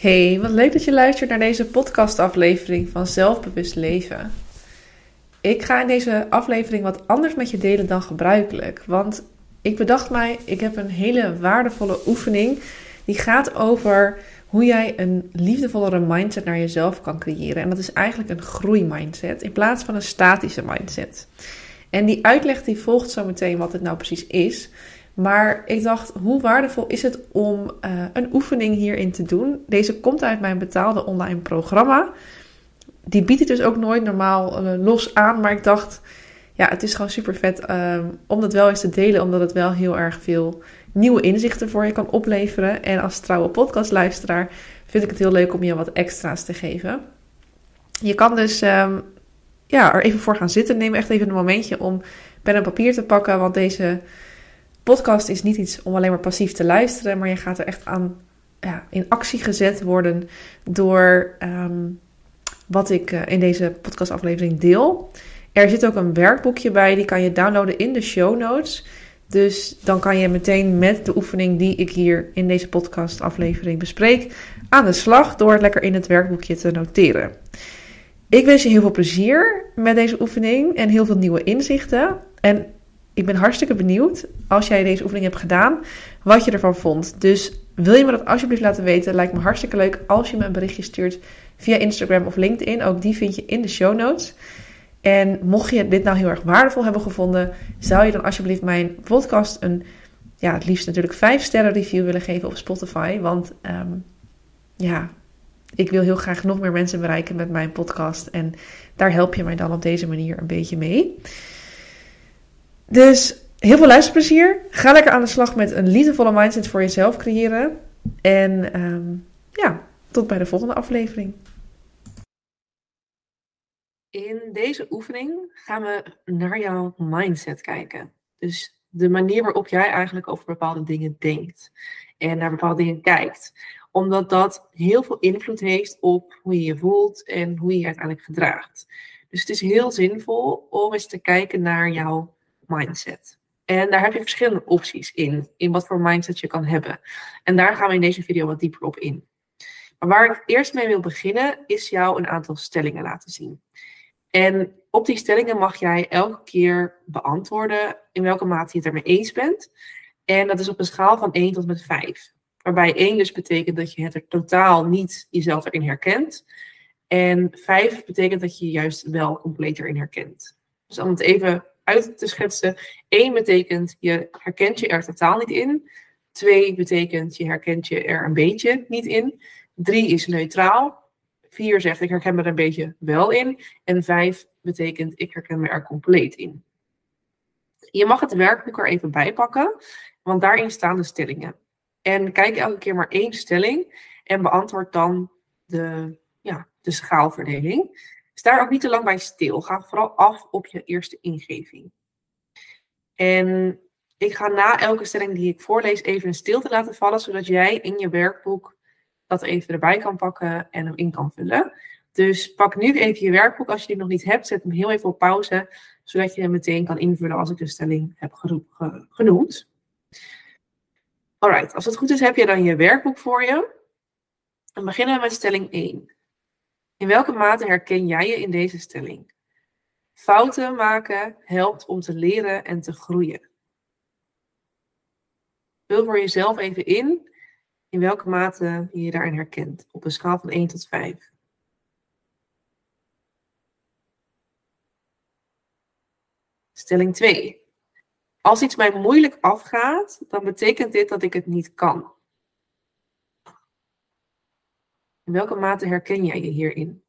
Hey, wat leuk dat je luistert naar deze podcastaflevering van Zelfbewust Leven. Ik ga in deze aflevering wat anders met je delen dan gebruikelijk. Want ik bedacht mij, ik heb een hele waardevolle oefening die gaat over hoe jij een liefdevollere mindset naar jezelf kan creëren. En dat is eigenlijk een groeimindset in plaats van een statische mindset. En die uitleg die volgt zo meteen wat het nou precies is. Maar ik dacht, hoe waardevol is het om uh, een oefening hierin te doen? Deze komt uit mijn betaalde online programma. Die bied ik dus ook nooit normaal uh, los aan. Maar ik dacht, ja, het is gewoon super vet uh, om dat wel eens te delen. Omdat het wel heel erg veel nieuwe inzichten voor je kan opleveren. En als trouwe podcastluisteraar vind ik het heel leuk om je wat extra's te geven. Je kan dus um, ja, er even voor gaan zitten. Neem echt even een momentje om pen en papier te pakken. Want deze podcast is niet iets om alleen maar passief te luisteren, maar je gaat er echt aan ja, in actie gezet worden door um, wat ik uh, in deze podcastaflevering deel. Er zit ook een werkboekje bij, die kan je downloaden in de show notes. Dus dan kan je meteen met de oefening die ik hier in deze podcastaflevering bespreek aan de slag door het lekker in het werkboekje te noteren. Ik wens je heel veel plezier met deze oefening en heel veel nieuwe inzichten. En ik ben hartstikke benieuwd, als jij deze oefening hebt gedaan, wat je ervan vond. Dus wil je me dat alsjeblieft laten weten? Lijkt me hartstikke leuk als je me een berichtje stuurt via Instagram of LinkedIn. Ook die vind je in de show notes. En mocht je dit nou heel erg waardevol hebben gevonden, zou je dan alsjeblieft mijn podcast een, ja, het liefst natuurlijk 5 sterren review willen geven op Spotify. Want um, ja, ik wil heel graag nog meer mensen bereiken met mijn podcast. En daar help je mij dan op deze manier een beetje mee. Dus heel veel luisterplezier. Ga lekker aan de slag met een liefdevolle mindset voor jezelf creëren. En um, ja, tot bij de volgende aflevering. In deze oefening gaan we naar jouw mindset kijken. Dus de manier waarop jij eigenlijk over bepaalde dingen denkt. En naar bepaalde dingen kijkt. Omdat dat heel veel invloed heeft op hoe je je voelt en hoe je je uiteindelijk gedraagt. Dus het is heel zinvol om eens te kijken naar jouw mindset. En daar heb je verschillende opties in, in wat voor mindset je kan hebben. En daar gaan we in deze video wat dieper op in. Maar waar ik eerst mee wil beginnen, is jou een aantal stellingen laten zien. En op die stellingen mag jij elke keer beantwoorden in welke mate je het ermee eens bent. En dat is op een schaal van 1 tot met 5. Waarbij 1 dus betekent dat je het er totaal niet jezelf erin herkent. En 5 betekent dat je je juist wel compleet erin herkent. Dus om het even uit te schetsen. 1 betekent je herkent je er totaal niet in. 2 betekent je herkent je er een beetje niet in. 3 is neutraal. 4 zegt ik herken me er een beetje wel in. En 5 betekent ik herken me er compleet in. Je mag het werkboek er even bij pakken, want daarin staan de stellingen. En kijk elke keer maar één stelling en beantwoord dan de, ja, de schaalverdeling. Sta ook niet te lang bij stil. Ga vooral af op je eerste ingeving. En ik ga na elke stelling die ik voorlees even een stilte laten vallen, zodat jij in je werkboek dat even erbij kan pakken en hem in kan vullen. Dus pak nu even je werkboek. Als je die nog niet hebt, zet hem heel even op pauze, zodat je hem meteen kan invullen als ik de stelling heb genoemd. Alright, als het goed is, heb je dan je werkboek voor je. Dan beginnen we met stelling 1. In welke mate herken jij je in deze stelling? Fouten maken helpt om te leren en te groeien. Vul voor jezelf even in in welke mate je je daarin herkent op een schaal van 1 tot 5. Stelling 2. Als iets mij moeilijk afgaat, dan betekent dit dat ik het niet kan. In welke mate herken jij je hierin?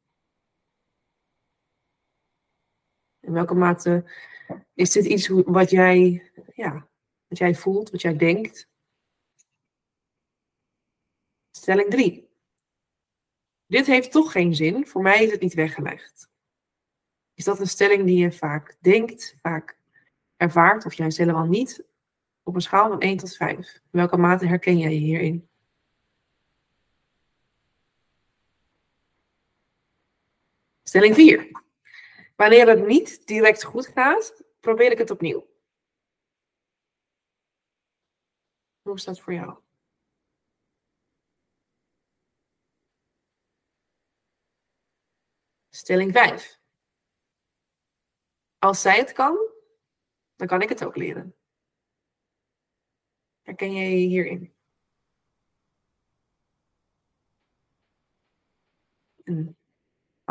In welke mate is dit iets wat jij, ja, wat jij voelt, wat jij denkt? Stelling 3. Dit heeft toch geen zin, voor mij is het niet weggelegd. Is dat een stelling die je vaak denkt, vaak ervaart of juist helemaal niet? Op een schaal van 1 tot 5. In welke mate herken jij je hierin? Stelling 4. Wanneer het niet direct goed gaat, probeer ik het opnieuw. Hoe is dat voor jou? Stelling 5. Als zij het kan, dan kan ik het ook leren. Herken jij je hierin?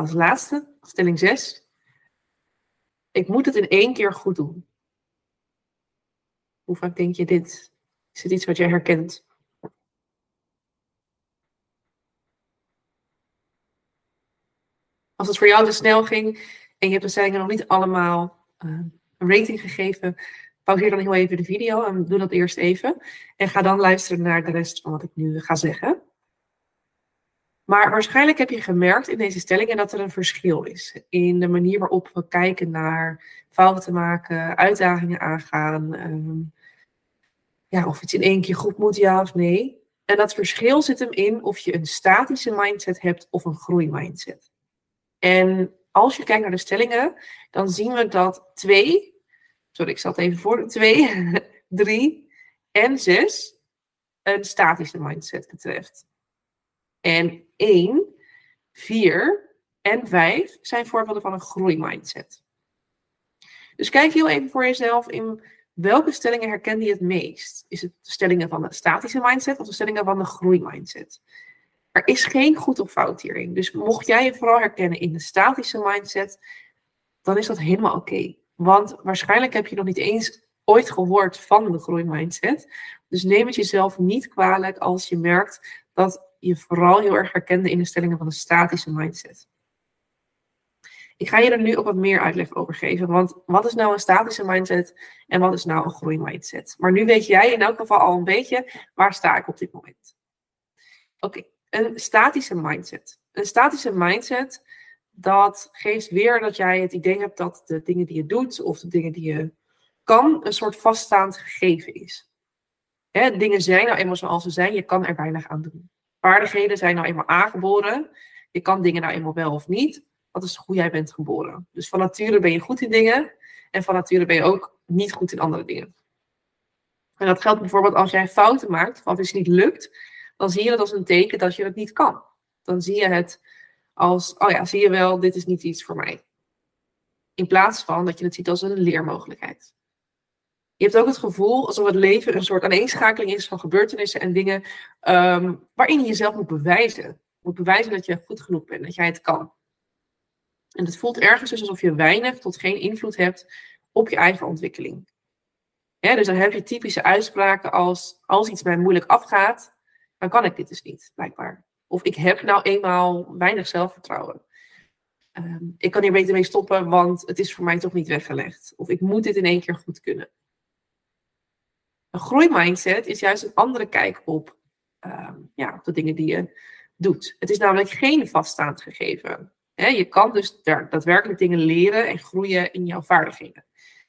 Als laatste, stelling 6. Ik moet het in één keer goed doen. Hoe vaak denk je dit? Is het iets wat jij herkent? Als het voor jou te snel ging en je hebt de stellingen nog niet allemaal uh, een rating gegeven, pauzeer dan heel even de video en doe dat eerst even. En ga dan luisteren naar de rest van wat ik nu ga zeggen. Maar waarschijnlijk heb je gemerkt in deze stellingen dat er een verschil is in de manier waarop we kijken naar fouten maken, uitdagingen aangaan, ehm, ja, of iets in één keer goed moet, ja of nee. En dat verschil zit hem in of je een statische mindset hebt of een groeimindset. En als je kijkt naar de stellingen, dan zien we dat twee, sorry, ik zal het even voor, twee, drie en zes een statische mindset betreft. En 1, 4 en 5 zijn voorbeelden van een groeimindset. Dus kijk heel even voor jezelf in welke stellingen herken je het meest. Is het de stellingen van de statische mindset of de stellingen van de groeimindset? Er is geen goed of fout hierin. Dus mocht jij je vooral herkennen in de statische mindset, dan is dat helemaal oké. Want waarschijnlijk heb je nog niet eens ooit gehoord van de groeimindset. Dus neem het jezelf niet kwalijk als je merkt dat je vooral heel erg herkende in de stellingen van de statische mindset. Ik ga je er nu ook wat meer uitleg over geven. Want wat is nou een statische mindset en wat is nou een groeimindset? Maar nu weet jij in elk geval al een beetje waar sta ik op dit moment. Oké, een statische mindset. Een statische mindset, dat geeft weer dat jij het idee hebt dat de dingen die je doet of de dingen die je kan, een soort vaststaand gegeven is. Hè, dingen zijn nou eenmaal zoals ze zijn, je kan er weinig aan doen. Vaardigheden zijn nou eenmaal aangeboren. Je kan dingen nou eenmaal wel of niet. Dat is hoe jij bent geboren. Dus van nature ben je goed in dingen. En van nature ben je ook niet goed in andere dingen. En dat geldt bijvoorbeeld als jij fouten maakt, of als iets niet lukt, dan zie je dat als een teken dat je het niet kan. Dan zie je het als, oh ja, zie je wel, dit is niet iets voor mij. In plaats van dat je het ziet als een leermogelijkheid. Je hebt ook het gevoel alsof het leven een soort aaneenschakeling is van gebeurtenissen en dingen ehm, waarin je jezelf moet bewijzen. Moet bewijzen dat je goed genoeg bent, dat jij het kan. En het voelt ergens dus alsof je weinig tot geen invloed hebt op je eigen ontwikkeling. dus dan heb je typische uitspraken als: als iets mij moeilijk afgaat, dan kan ik dit dus niet, blijkbaar. Of ik heb nou eenmaal weinig zelfvertrouwen. Ehm, ik kan hier beter mee stoppen, want het is voor mij toch niet weggelegd. Of ik moet dit in één keer goed kunnen. Een groeimindset is juist een andere kijk op, ehm, ja, op de dingen die je doet. Het is namelijk geen vaststaand gegeven. je kan dus daadwerkelijk dingen leren en groeien in jouw vaardigheden.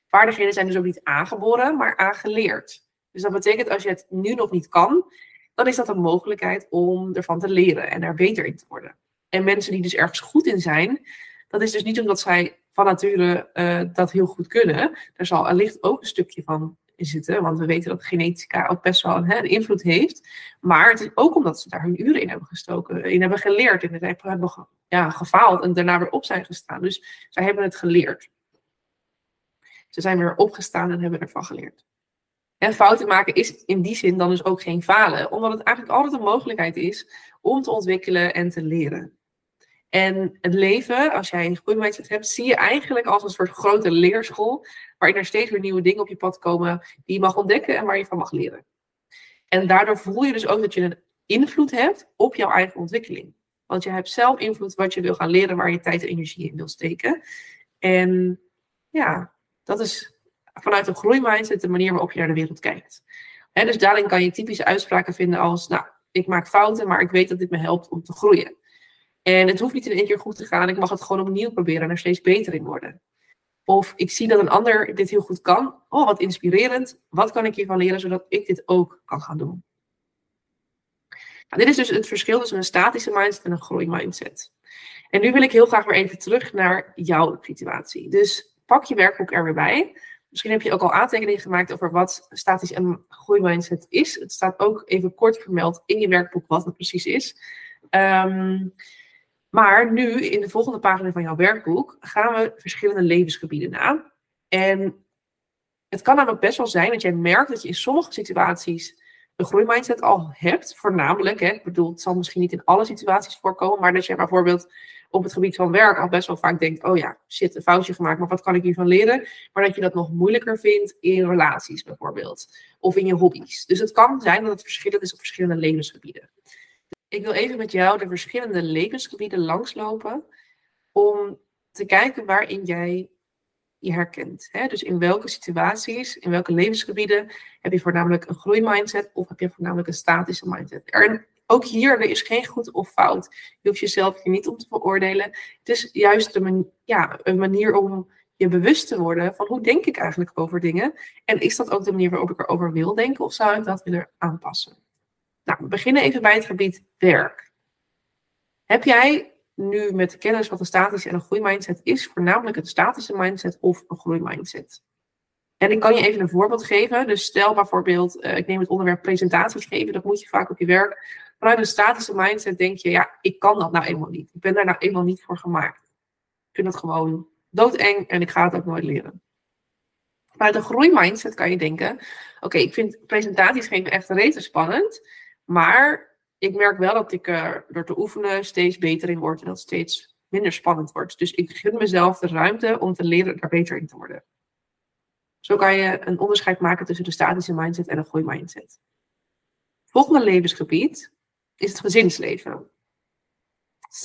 Vaardigheden zijn dus ook niet aangeboren, maar aangeleerd. Dus dat betekent als je het nu nog niet kan, dan is dat een mogelijkheid om ervan te leren en er beter in te worden. En mensen die dus ergens goed in zijn, dat is dus niet omdat zij van nature uh, dat heel goed kunnen. Er zal allicht ook een stukje van zitten. Want we weten dat genetica ook best wel hè, een invloed heeft. Maar het is ook omdat ze daar hun uren in hebben gestoken. In hebben geleerd. En het hebben ja, gefaald. En daarna weer op zijn gestaan. Dus zij hebben het geleerd. Ze zijn weer opgestaan en hebben ervan geleerd. En fouten maken is in die zin dan dus ook geen falen. Omdat het eigenlijk altijd een mogelijkheid is om te ontwikkelen en te leren. En het leven, als jij een goede mindset hebt, zie je eigenlijk als een soort grote leerschool, waarin er steeds weer nieuwe dingen op je pad komen die je mag ontdekken en waar je van mag leren. En daardoor voel je dus ook dat je een invloed hebt op jouw eigen ontwikkeling. Want je hebt zelf invloed wat je wil gaan leren, waar je tijd en energie in wil steken. En ja, dat is vanuit een groeimindset de manier waarop je naar de wereld kijkt. En dus daarin kan je typische uitspraken vinden als, nou, ik maak fouten, maar ik weet dat dit me helpt om te groeien. En het hoeft niet in één keer goed te gaan. Ik mag het gewoon opnieuw proberen en er steeds beter in worden. Of ik zie dat een ander dit heel goed kan. Oh, wat inspirerend. Wat kan ik hiervan leren zodat ik dit ook kan gaan doen? Nou, dit is dus het verschil tussen een statische mindset en een groeimindset. En nu wil ik heel graag weer even terug naar jouw situatie. Dus pak je werkboek er weer bij. Misschien heb je ook al aantekeningen gemaakt over wat statisch en groeimindset is. Het staat ook even kort vermeld in je werkboek wat het precies is. Um, Maar nu, in de volgende pagina van jouw werkboek, gaan we verschillende levensgebieden na. En het kan namelijk best wel zijn dat jij merkt dat je in sommige situaties een groeimindset al hebt. Voornamelijk, hè, ik bedoel, het zal misschien niet in alle situaties voorkomen, maar dat je bijvoorbeeld op het gebied van werk al best wel vaak denkt: oh ja, shit, een foutje gemaakt, maar wat kan ik hiervan leren? Maar dat je dat nog moeilijker vindt in relaties bijvoorbeeld, of in je hobby's. Dus het kan zijn dat het verschillend is op verschillende levensgebieden. Ik wil even met jou de verschillende levensgebieden langslopen om te kijken waarin jij je herkent. Hè? Dus in welke situaties, in welke levensgebieden heb je voornamelijk een groeimindset of heb je voornamelijk een statische mindset. Er, ook hier, er is geen goed of fout. Je hoeft jezelf hier niet om te veroordelen. Het is juist een, ja, een manier om je bewust te worden van hoe denk ik eigenlijk over dingen. En is dat ook de manier waarop ik erover wil denken of zou ik dat willen aanpassen? Nou, we beginnen even bij het gebied werk. Heb jij nu met de kennis wat een statische en een groeimindset is, voornamelijk een statische mindset of een groeimindset? En ik kan je even een voorbeeld geven. Dus stel bijvoorbeeld, uh, ik neem het onderwerp presentaties geven, dat moet je vaak op je werk. Vanuit een statische mindset denk je, ja, ik kan dat nou eenmaal niet. Ik ben daar nou eenmaal niet voor gemaakt. Ik vind het gewoon doodeng en ik ga het ook nooit leren. Vanuit een groeimindset kan je denken, oké, ik vind presentaties geven echt rete spannend. Maar ik merk wel dat ik er door te oefenen steeds beter in word en dat het steeds minder spannend wordt. Dus ik gun mezelf de ruimte om te leren daar beter in te worden. Zo kan je een onderscheid maken tussen de statische mindset en een groeimindset. Volgende levensgebied is het gezinsleven.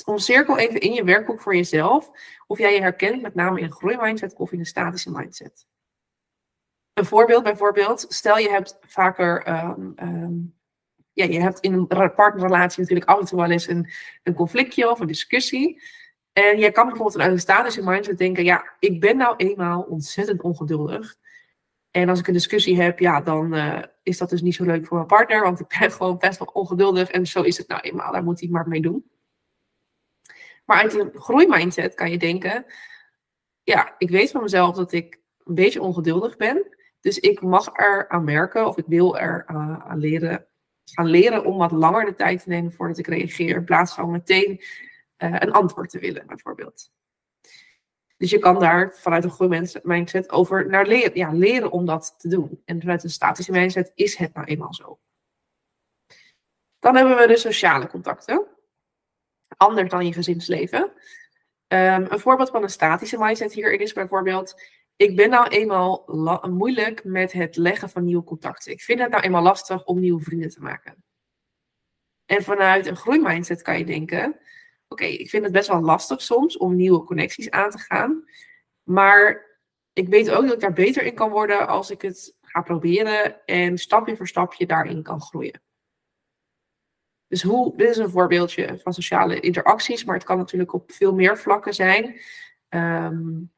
Omcirkel even in je werkboek voor jezelf of jij je herkent met name in een groeimindset of in een statische mindset. Een voorbeeld bijvoorbeeld, stel je hebt vaker um, um, ja, je hebt in een partnerrelatie natuurlijk toe wel eens een, een conflictje of een discussie. En je kan bijvoorbeeld een statische mindset denken, ja, ik ben nou eenmaal ontzettend ongeduldig. En als ik een discussie heb, ja, dan uh, is dat dus niet zo leuk voor mijn partner, want ik ben gewoon best wel ongeduldig en zo is het nou eenmaal, daar moet hij maar mee doen. Maar uit een groeimindset kan je denken, ja, ik weet van mezelf dat ik een beetje ongeduldig ben, dus ik mag er aan werken of ik wil er uh, aan leren gaan leren om wat langer de tijd te nemen voordat ik reageer, in plaats van meteen uh, een antwoord te willen, bijvoorbeeld. Dus je kan daar vanuit een goede mindset over naar leren, ja, leren om dat te doen. En vanuit een statische mindset is het nou eenmaal zo. Dan hebben we de sociale contacten. Anders dan je gezinsleven. Um, een voorbeeld van een statische mindset hierin is bijvoorbeeld ik ben nou eenmaal moeilijk met het leggen van nieuwe contacten. Ik vind het nou eenmaal lastig om nieuwe vrienden te maken. En vanuit een groeimindset kan je denken: oké, ik vind het best wel lastig soms om nieuwe connecties aan te gaan. Maar ik weet ook dat ik daar beter in kan worden als ik het ga proberen en stapje voor stapje daarin kan groeien. Dus hoe, dit is een voorbeeldje van sociale interacties, maar het kan natuurlijk op veel meer vlakken zijn. Um,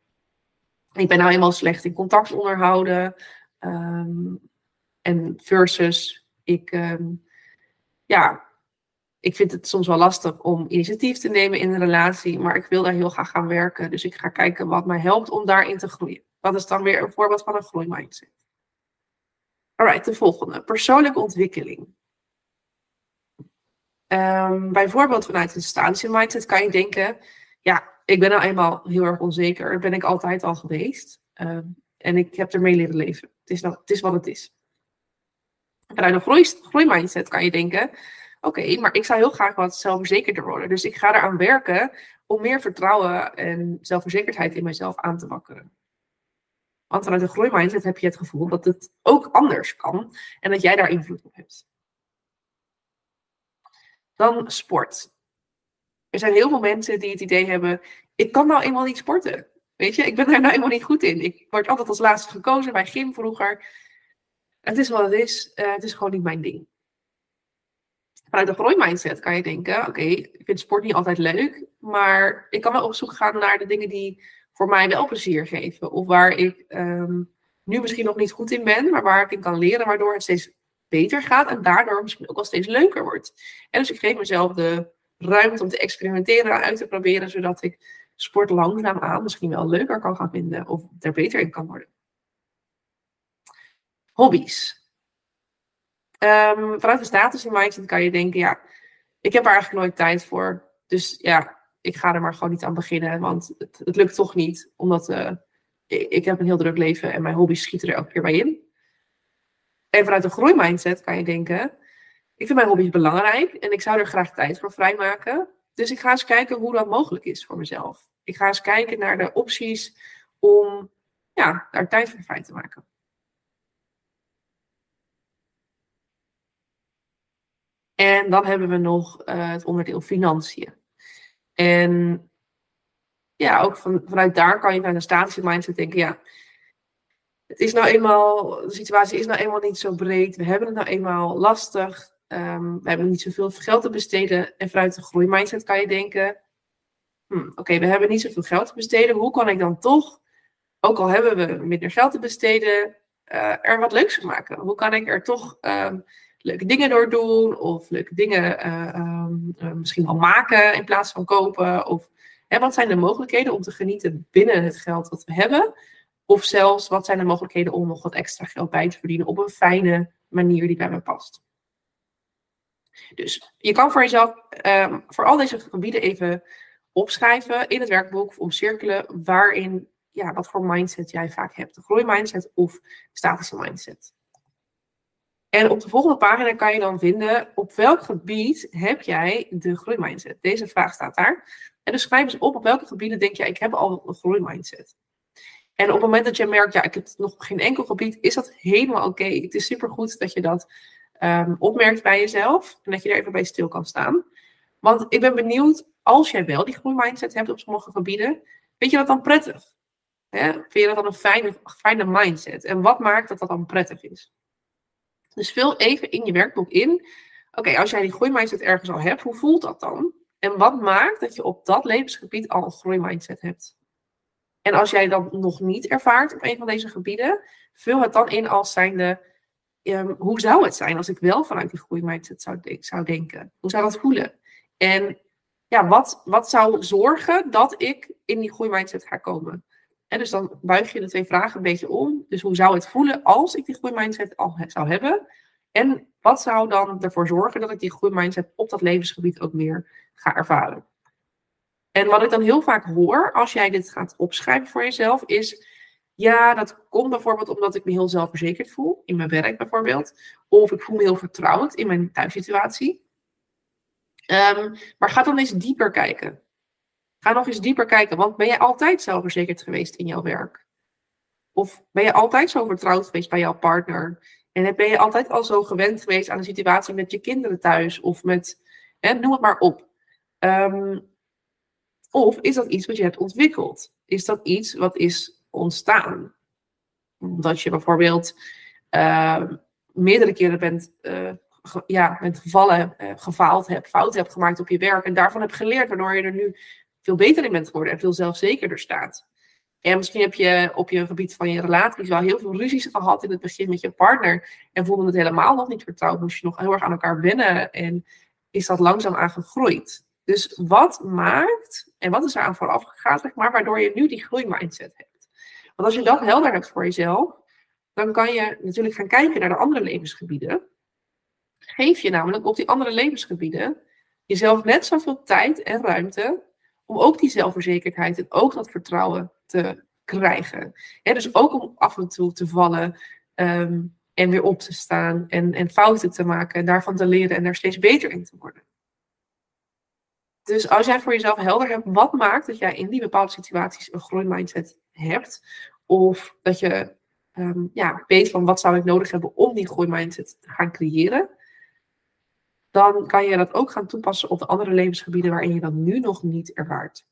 ik ben nou eenmaal slecht in contact onderhouden. Um, en versus ik, um, ja, ik vind het soms wel lastig om initiatief te nemen in een relatie, maar ik wil daar heel graag gaan werken. Dus ik ga kijken wat mij helpt om daarin te groeien. Dat is dan weer een voorbeeld van een groeimindset. Alright, de volgende. Persoonlijke ontwikkeling. Um, bijvoorbeeld vanuit een statische mindset kan je denken, ja, ik ben nou eenmaal heel erg onzeker. Dat ben ik altijd al geweest. Ehm, en ik heb ermee leren leven. Het is, nou, het is wat het is. Vanuit een groei, groeimindset kan je denken: oké, maar ik zou heel graag wat zelfverzekerder worden. Dus ik ga eraan werken om meer vertrouwen en zelfverzekerdheid in mezelf aan te wakkeren. Want vanuit een groeimindset heb je het gevoel dat het ook anders kan en dat jij daar invloed op hebt. Dan sport. Er zijn heel veel mensen die het idee hebben, ik kan nou eenmaal niet sporten. Weet je, ik ben daar nou eenmaal niet goed in. Ik word altijd als laatste gekozen bij gym vroeger. Het is wat het is. Uh, het is gewoon niet mijn ding. Vanuit een groeimindset kan je denken, oké, ik vind sport niet altijd leuk, maar ik kan wel op zoek gaan naar de dingen die voor mij wel plezier geven. Of waar ik um, nu misschien nog niet goed in ben, maar waar ik in kan leren, waardoor het steeds beter gaat en daardoor misschien ook wel steeds leuker wordt. En dus ik geef mezelf de ruimte om te experimenteren en uit te proberen, zodat ik sport langzaam aan misschien wel leuker kan gaan vinden of er beter in kan worden. Hobby's. Um, vanuit de status in mindset kan je denken, ja, ik heb er eigenlijk nooit tijd voor. Dus ja, ik ga er maar gewoon niet aan beginnen, want het, het lukt toch niet, omdat uh, ik, ik, heb een heel druk leven en mijn hobby's schieten er elke keer bij in. En vanuit een groeimindset kan je denken, ik vind mijn hobby's belangrijk en ik zou er graag tijd voor vrijmaken. Dus ik ga eens kijken hoe dat mogelijk is voor mezelf. Ik ga eens kijken naar de opties om ja, daar tijd voor vrij te maken. En dan hebben we nog uh, het onderdeel financiën. En ja, ook van, vanuit daar kan je naar een statische mindset denken, ja, het is nou eenmaal, de situatie is nou eenmaal niet zo breed, we hebben het nou eenmaal lastig, um, we hebben niet zoveel geld te besteden. En vanuit de groeimindset kan je denken, hm, oké, we hebben niet zoveel geld te besteden, hoe kan ik dan toch, ook al hebben we minder geld te besteden, uh, er wat leuks van maken? Hoe kan ik er toch um, leuke dingen door doen of leuke dingen uh, um, uh, misschien wel maken in plaats van kopen? Of hè, wat zijn de mogelijkheden om te genieten binnen het geld dat we hebben? Of zelfs wat zijn de mogelijkheden om nog wat extra geld bij te verdienen op een fijne manier die bij me past? Dus je kan voor jezelf um, voor al deze gebieden even opschrijven in het werkboek of omcirkelen waarin, ja, wat voor mindset jij vaak hebt. De groeimindset of statische mindset. En op de volgende pagina kan je dan vinden op welk gebied heb jij de groeimindset. Deze vraag staat daar. En dus schrijf eens op op welke gebieden denk jij ik heb al een groeimindset. En op het moment dat je merkt, ja, ik heb nog geen enkel gebied, is dat helemaal oké. Het is supergoed dat je dat um, opmerkt bij jezelf en dat je er even bij stil kan staan. Want ik ben benieuwd, als jij wel die groeimindset hebt op sommige gebieden, vind je dat dan prettig? Hè? Vind je dat dan een fijne, fijne mindset? En wat maakt dat dat dan prettig is? Dus vul even in je werkboek in. Oké, als jij die groeimindset ergens al hebt, hoe voelt dat dan? En wat maakt dat je op dat levensgebied al een groeimindset hebt? En als jij dat nog niet ervaart op een van deze gebieden, vul het dan in als zijnde, um, hoe zou het zijn als ik wel vanuit die groeimindset zou, zou denken? Hoe zou dat voelen? En ja, wat, wat zou zorgen dat ik in die groeimindset ga komen? En dus dan buig je de twee vragen een beetje om. Dus hoe zou het voelen als ik die groeimindset al zou hebben? En wat zou dan ervoor zorgen dat ik die groeimindset op dat levensgebied ook meer ga ervaren? En wat ik dan heel vaak hoor als jij dit gaat opschrijven voor jezelf, is ja, dat komt bijvoorbeeld omdat ik me heel zelfverzekerd voel, in mijn werk bijvoorbeeld. Of ik voel me heel vertrouwd in mijn thuissituatie. Um, maar ga dan eens dieper kijken. Ga nog eens dieper kijken, want ben jij altijd zelfverzekerd geweest in jouw werk? Of ben je altijd zo vertrouwd geweest bij jouw partner? En ben je altijd al zo gewend geweest aan de situatie met je kinderen thuis? Of met, hè, noem het maar op. Um, of is dat iets wat je hebt ontwikkeld? Is dat iets wat is ontstaan? Omdat je bijvoorbeeld uh, meerdere keren bent, ge, ja, bent gevallen, uh, gefaald hebt, fouten hebt gemaakt op je werk en daarvan hebt geleerd, waardoor je er nu veel beter in bent geworden en veel zelfzekerder staat. En misschien heb je op je gebied van je relaties wel heel veel ruzies gehad in het begin met je partner. En voelde het helemaal nog niet vertrouwd. Moest je nog heel erg aan elkaar wennen. En is dat langzaam aan gegroeid. Dus wat maakt, en wat is er aan vooraf gegaan, zeg maar, waardoor je nu die groeimindset hebt? Want als je dat helder hebt voor jezelf, dan kan je natuurlijk gaan kijken naar de andere levensgebieden. Geef je namelijk op die andere levensgebieden jezelf net zoveel tijd en ruimte om ook die zelfverzekerdheid en ook dat vertrouwen te krijgen. dus ook om af en toe te vallen um, en weer op te staan en, en fouten te maken en daarvan te leren en daar steeds beter in te worden. Dus als jij voor jezelf helder hebt, wat maakt dat jij in die bepaalde situaties een groeimindset hebt, of dat je um, ja, weet van wat zou ik nodig hebben om die groeimindset te gaan creëren, dan kan je dat ook gaan toepassen op de andere levensgebieden waarin je dat nu nog niet ervaart.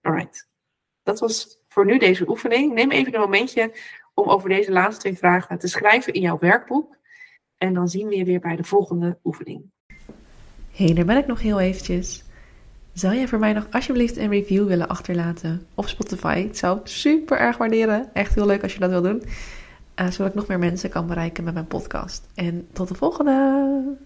Alright. Dat was voor nu deze oefening. Neem even een momentje om over deze laatste twee vragen te schrijven in jouw werkboek. En dan zien we je weer bij de volgende oefening. hey, daar ben ik nog heel eventjes. Zou jij voor mij nog alsjeblieft een review willen achterlaten op Spotify? Ik zou super erg waarderen. Echt heel leuk als je dat wil doen. Uh, zodat ik nog meer mensen kan bereiken met mijn podcast. En tot de volgende!